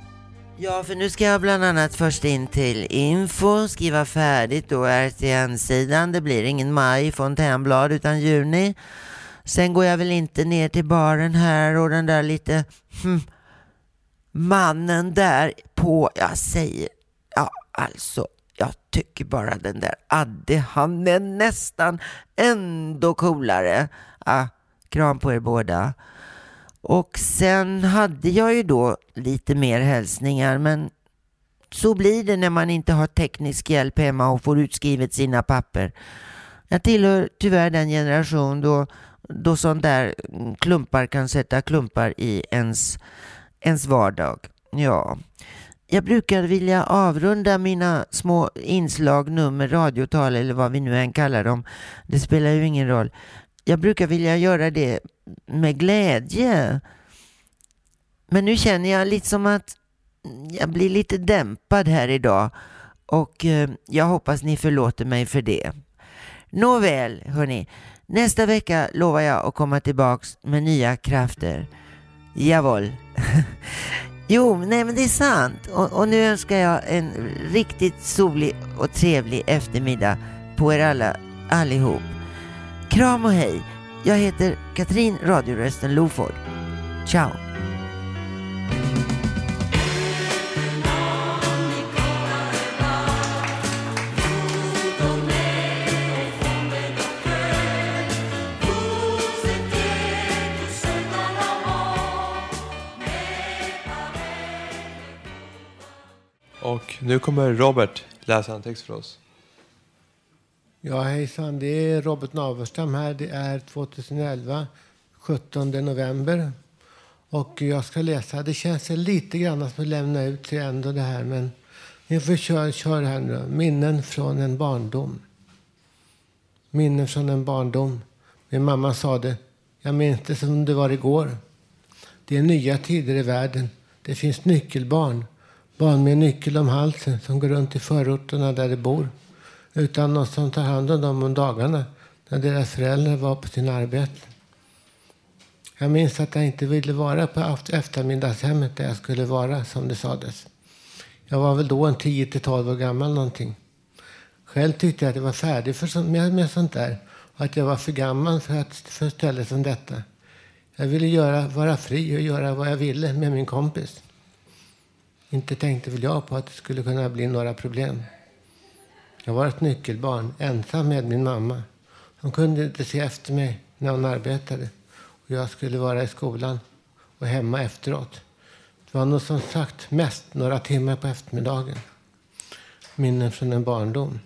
Speaker 19: Ja, för nu ska jag bland annat först in till info, skriva färdigt då RTN-sidan. Det blir ingen maj fontänblad utan juni. Sen går jag väl inte ner till baren här och den där lite hm, mannen där på, jag säger, ja alltså, jag tycker bara den där Adde, han är nästan ändå coolare. Ah, kram på er båda. Och sen hade jag ju då lite mer hälsningar, men så blir det när man inte har teknisk hjälp hemma och får utskrivet sina papper. Jag tillhör tyvärr den generation då då sån där mm, klumpar kan sätta klumpar i ens, ens vardag. Ja, jag brukar vilja avrunda mina små inslag, nummer, radiotal eller vad vi nu än kallar dem. Det spelar ju ingen roll. Jag brukar vilja göra det med glädje. Men nu känner jag lite som att jag blir lite dämpad här idag och eh, jag hoppas ni förlåter mig för det. Nåväl, hörni. Nästa vecka lovar jag att komma tillbaks med nya krafter. Jawohl. jo, nej men det är sant. Och, och, nu önskar jag en riktigt solig och trevlig eftermiddag på er alla, allihop. Kram och hej. Jag heter Katrin Radiorösten Loford. Ciao.
Speaker 1: Och nu kommer Robert läsa en text för oss.
Speaker 20: Ja, hejsan. Det är Robert Naverstam här. Det är 2011, 17 november. Och jag ska läsa. Det känns lite grann som att lämna ut sig ändå det här. Men vi får köra, köra här nu. Minnen från en barndom. Minnen från en barndom. Min mamma sa det. Jag minns det som det var igår. Det är nya tider i världen. Det finns nyckelbarn. Barn med nyckel om halsen som går runt i förorterna där de bor. Utan någon som tar hand om dem om dagarna när deras föräldrar var på sin arbete. Jag minns att jag inte ville vara på eftermiddagshemmet där jag skulle vara, som det sades. Jag var väl då en 10-12 år gammal någonting. Själv tyckte jag att jag var färdig för sånt, med, med sånt där och att jag var för gammal för, att, för stället som detta. Jag ville göra, vara fri och göra vad jag ville med min kompis. Inte tänkte väl jag på att det skulle kunna bli några problem. Jag var ett nyckelbarn, ensam med min mamma. Hon kunde inte se efter mig när hon arbetade. Och jag skulle vara i skolan och hemma efteråt. Det var nog som sagt mest några timmar på eftermiddagen. Minnen från en barndom.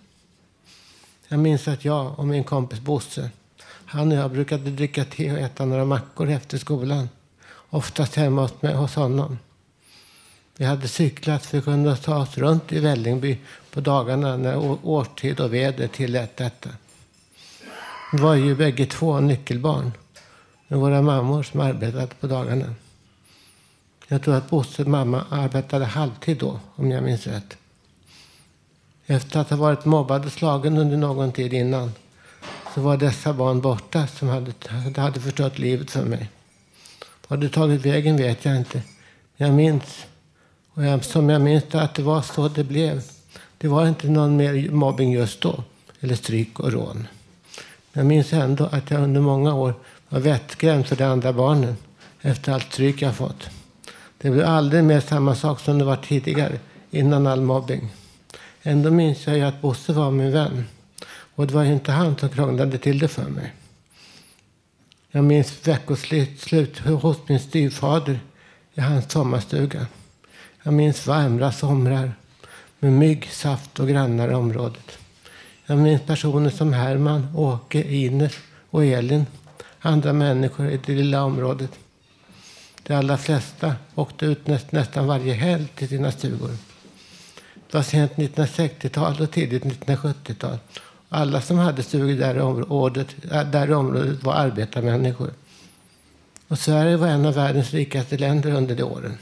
Speaker 20: Jag minns att jag och min kompis Bosse, han och jag brukade dricka te och äta några mackor efter skolan. Oftast hemma hos, mig, hos honom. Vi hade cyklat för att kunna ta oss runt i Vällingby på dagarna när årstid och väder tillät detta. Vi var ju bägge två nyckelbarn med våra mammor som arbetade på dagarna. Jag tror att Bosses mamma arbetade halvtid då, om jag minns rätt. Efter att ha varit mobbad och slagen under någon tid innan så var dessa barn borta som hade, hade förstört livet för mig. Vad det tagit vägen vet jag inte. Jag minns, och jag, som jag minns det, att det var så det blev. Det var inte någon mer mobbing just då, eller stryk och rån. Jag minns ändå att jag under många år var vettskrämd för de andra barnen efter allt stryk jag fått. Det blev aldrig mer samma sak som det var tidigare, innan all mobbing. Ändå minns jag ju att Bosse var min vän. Och det var ju inte han som krånglade till det för mig. Jag minns veckoslut slut hos min styvfader i hans sommarstuga. Jag minns varma somrar med mygg, saft och grannar i området. Jag minns personer som Herman, Åke, Ines och Elin. Andra människor i det lilla området. De allra flesta åkte ut näst, nästan varje helg till sina stugor. Det var sent 1960-tal och tidigt 1970-tal. Alla som hade stugor där i området, där i området var arbetarmänniskor. Och Sverige var en av världens rikaste länder under de åren.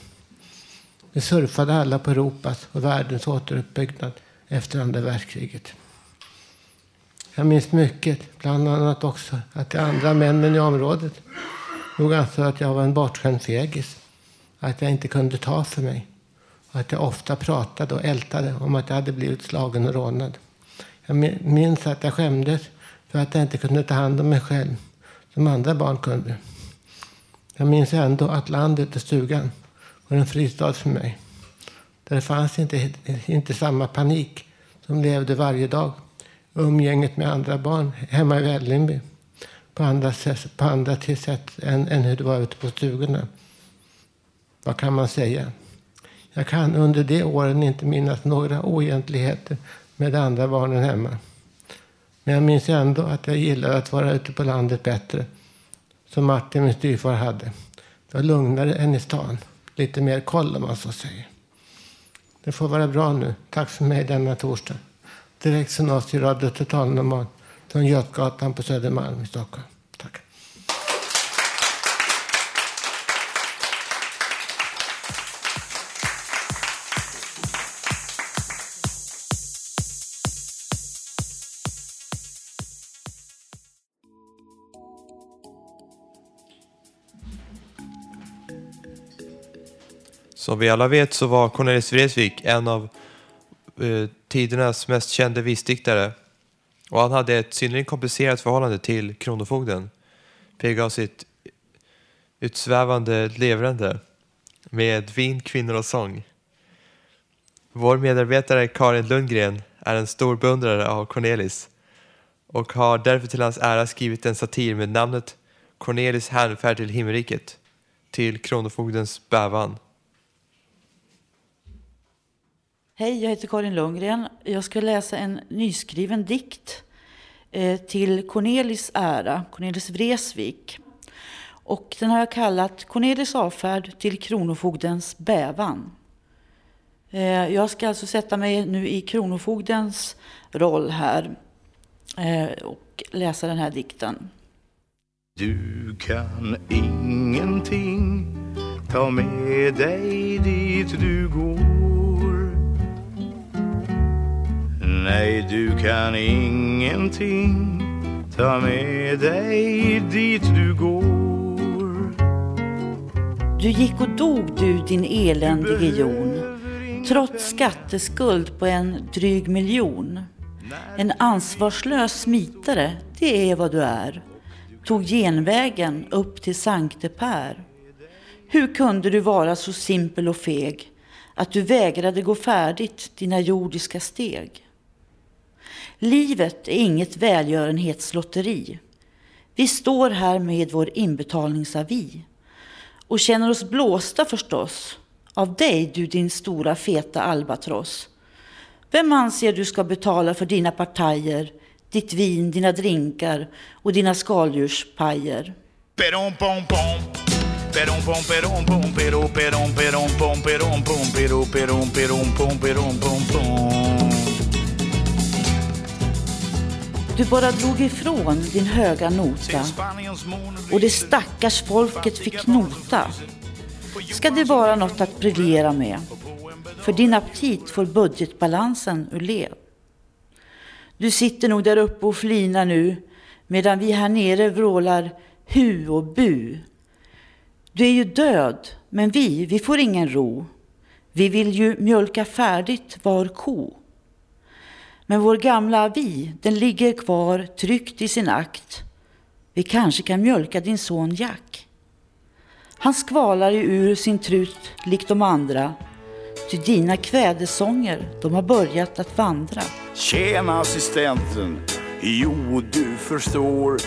Speaker 20: Vi surfade alla på Europas och världens återuppbyggnad efter andra världskriget. Jag minns mycket, bland annat också att de andra männen i området nog ansåg att jag var en bortskämd fegis. Att jag inte kunde ta för mig. Och att jag ofta pratade och ältade om att jag hade blivit slagen och rånad. Jag minns att jag skämdes för att jag inte kunde ta hand om mig själv som andra barn kunde. Jag minns ändå att landet och stugan och en fristad för mig. Där det fanns inte, inte samma panik som levde varje dag. Umgänget med andra barn hemma i Vällingby. På andra, sätt, på andra till sätt än, än hur det var ute på stugorna. Vad kan man säga? Jag kan under de åren inte minnas några oegentligheter med de andra barnen hemma. Men jag minns ändå att jag gillade att vara ute på landet bättre. Som Martin, min styvfar, hade. Det var lugnare än i stan. Lite mer koll om man så säger. Det får vara bra nu. Tack för mig denna torsdag. Direkt från oss i Radio Total Normal. Från Götgatan på Södermalm i Stockholm.
Speaker 1: Som vi alla vet så var Cornelis Vreeswijk en av eh, tidernas mest kända visdiktare. Och han hade ett synnerligen komplicerat förhållande till Kronofogden. pigg av sitt utsvävande leverande med vin, kvinnor och sång. Vår medarbetare Karin Lundgren är en stor beundrare av Cornelis och har därför till hans ära skrivit en satir med namnet Cornelis hänfärd till himmelriket till Kronofogdens bävan.
Speaker 21: Hej, jag heter Karin Lundgren. Jag ska läsa en nyskriven dikt eh, till Cornelis ära, Cornelis Vreeswijk. Och den har jag kallat Cornelis avfärd till Kronofogdens bävan. Eh, jag ska alltså sätta mig nu i Kronofogdens roll här eh, och läsa den här dikten.
Speaker 22: Du kan ingenting ta med dig dit du går Nej, du kan ingenting ta med dig dit du går
Speaker 21: Du gick och dog du din eländige jon trots skatteskuld på en dryg miljon. En ansvarslös smitare, det är vad du är. Tog genvägen upp till Sankte Per. Hur kunde du vara så simpel och feg att du vägrade gå färdigt dina jordiska steg? Livet är inget välgörenhetslotteri. Vi står här med vår inbetalningsavi och känner oss blåsta förstås av dig, du din stora feta albatross. Vem anser du ska betala för dina partajer, ditt vin, dina drinkar och dina skaldjurspajer?
Speaker 22: Perom pom pom Perom pom perom pom pero perom perom pom perom pom pero perom perom pom perom pom pom
Speaker 21: Du bara drog ifrån din höga nota och det stackars folket fick nota. Ska det vara något att briljera med? För din aptit får budgetbalansen ur led. Du sitter nog där uppe och flinar nu medan vi här nere vrålar hu och bu. Du är ju död, men vi, vi får ingen ro. Vi vill ju mjölka färdigt var ko. Men vår gamla avi, den ligger kvar tryckt i sin akt. Vi kanske kan mjölka din son Jack. Han skvalar ju ur sin trut likt de andra. Ty dina kvädesånger, de har börjat att vandra.
Speaker 22: Tjena assistenten Jo, du förstår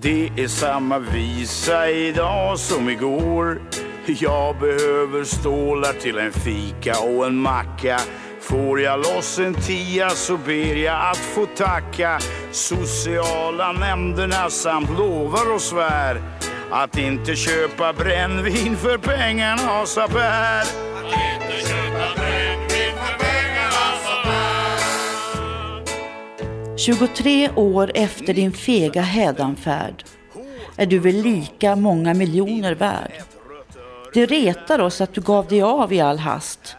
Speaker 22: Det är samma visa idag som igår Jag behöver stålar till en fika och en macka Får jag loss en tia så ber jag att få tacka sociala nämnderna samt lovar och svär att inte köpa brännvin för pengarna sa Per.
Speaker 21: 23 år efter din fega hädanfärd är du väl lika många miljoner värd. Det retar oss att du gav dig av i all hast,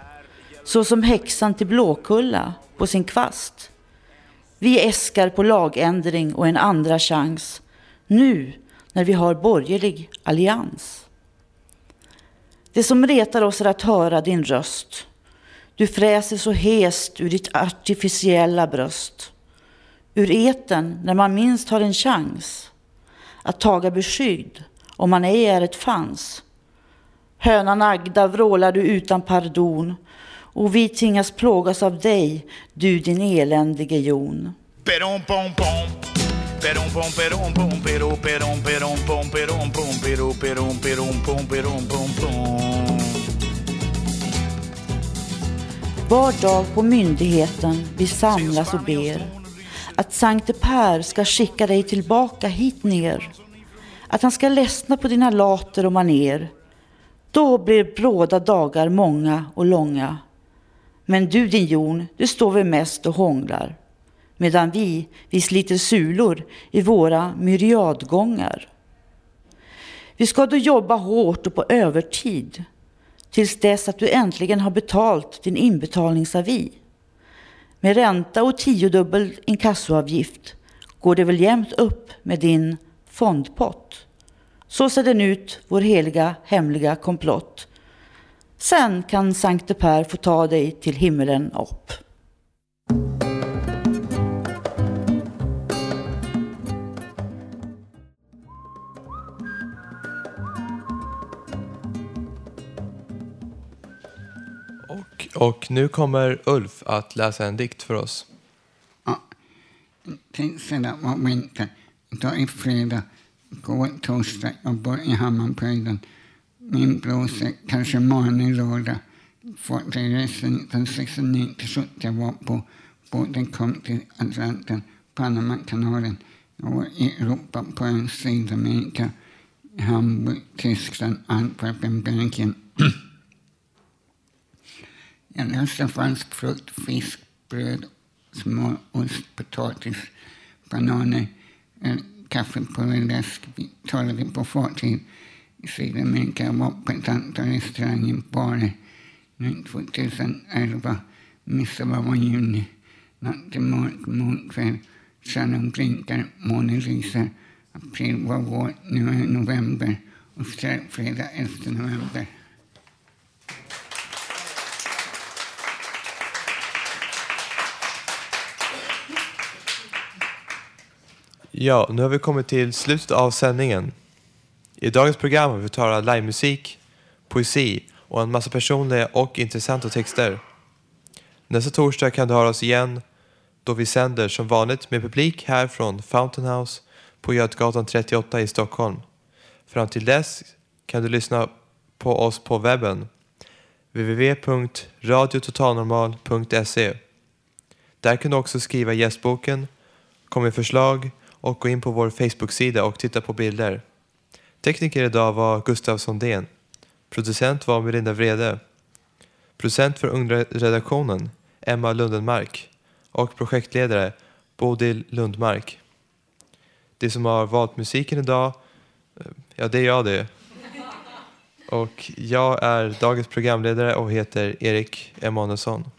Speaker 21: så som häxan till Blåkulla på sin kvast. Vi äskar på lagändring och en andra chans, nu när vi har borgerlig allians. Det som retar oss är att höra din röst. Du fräser så hest ur ditt artificiella bröst. Ur eten när man minst har en chans att taga beskydd om man ej är ett fans. Hönan Agda vrålar du utan pardon och vi tvingas plågas av dig, du din eländige jon.
Speaker 22: Perom pom pom Perom pom perom pom pero perom perom pom perom pom pero perom perom pom perom pom pom
Speaker 21: Var dag på myndigheten vi samlas och ber att Sankte Per ska skicka dig tillbaka hit ner. Att han ska ledsna på dina later och maner. Då blir bråda dagar många och långa. Men du din Jon, du står väl mest och hånglar. Medan vi, vi sliter sulor i våra myriadgångar. Vi ska då jobba hårt och på övertid tills dess att du äntligen har betalt din inbetalningsavi. Med ränta och tiodubbel inkassoavgift går det väl jämnt upp med din fondpott. Så ser den ut, vår heliga hemliga komplott. Sen kan Sankte Per få ta dig till himmelen upp.
Speaker 1: Och, och nu kommer Ulf att läsa en dikt för oss.
Speaker 23: Tisdag var vinter. Idag är fredag. Går torsdag. Jag bor i Hammarbyhöjden. Blåser kanske i lördag. fartygsresan från 69 till 70 jag var på båten kom till Atlanten, Panamakanalen. I Europa på en Sydamerika, Hamburg, Tyskland, Antwerpen, Belgien. Jag läste fransk frukt, fisk, bröd, smör, ost, potatis, bananer, kaffepulver, läsk. Vi talade på fartyg Sydamerika. Jag var på ett antal restauranger. Nu 2011, midsommar och juni. Natt till mörk, månkväll, Shannon blinkar, månen lyser. April var vår, nu är november och fredag 11 november.
Speaker 1: Ja, nu har vi kommit till slutet av sändningen. I dagens program har vi fått höra livemusik, poesi och en massa personliga och intressanta texter. Nästa torsdag kan du höra oss igen då vi sänder som vanligt med publik här från Fountain House på Götgatan 38 i Stockholm. Fram till dess kan du lyssna på oss på webben www.radiototalnormal.se Där kan du också skriva gästboken, komma med förslag och gå in på vår Facebook-sida och titta på bilder. Tekniker idag var Gustav Sondén. Producent var Melinda Vrede. Producent för Ungredaktionen Emma Lundenmark och projektledare Bodil Lundmark. Det som har valt musiken idag, eh, ja det är jag det. Och jag är dagens programledare och heter Erik Emanuelsson.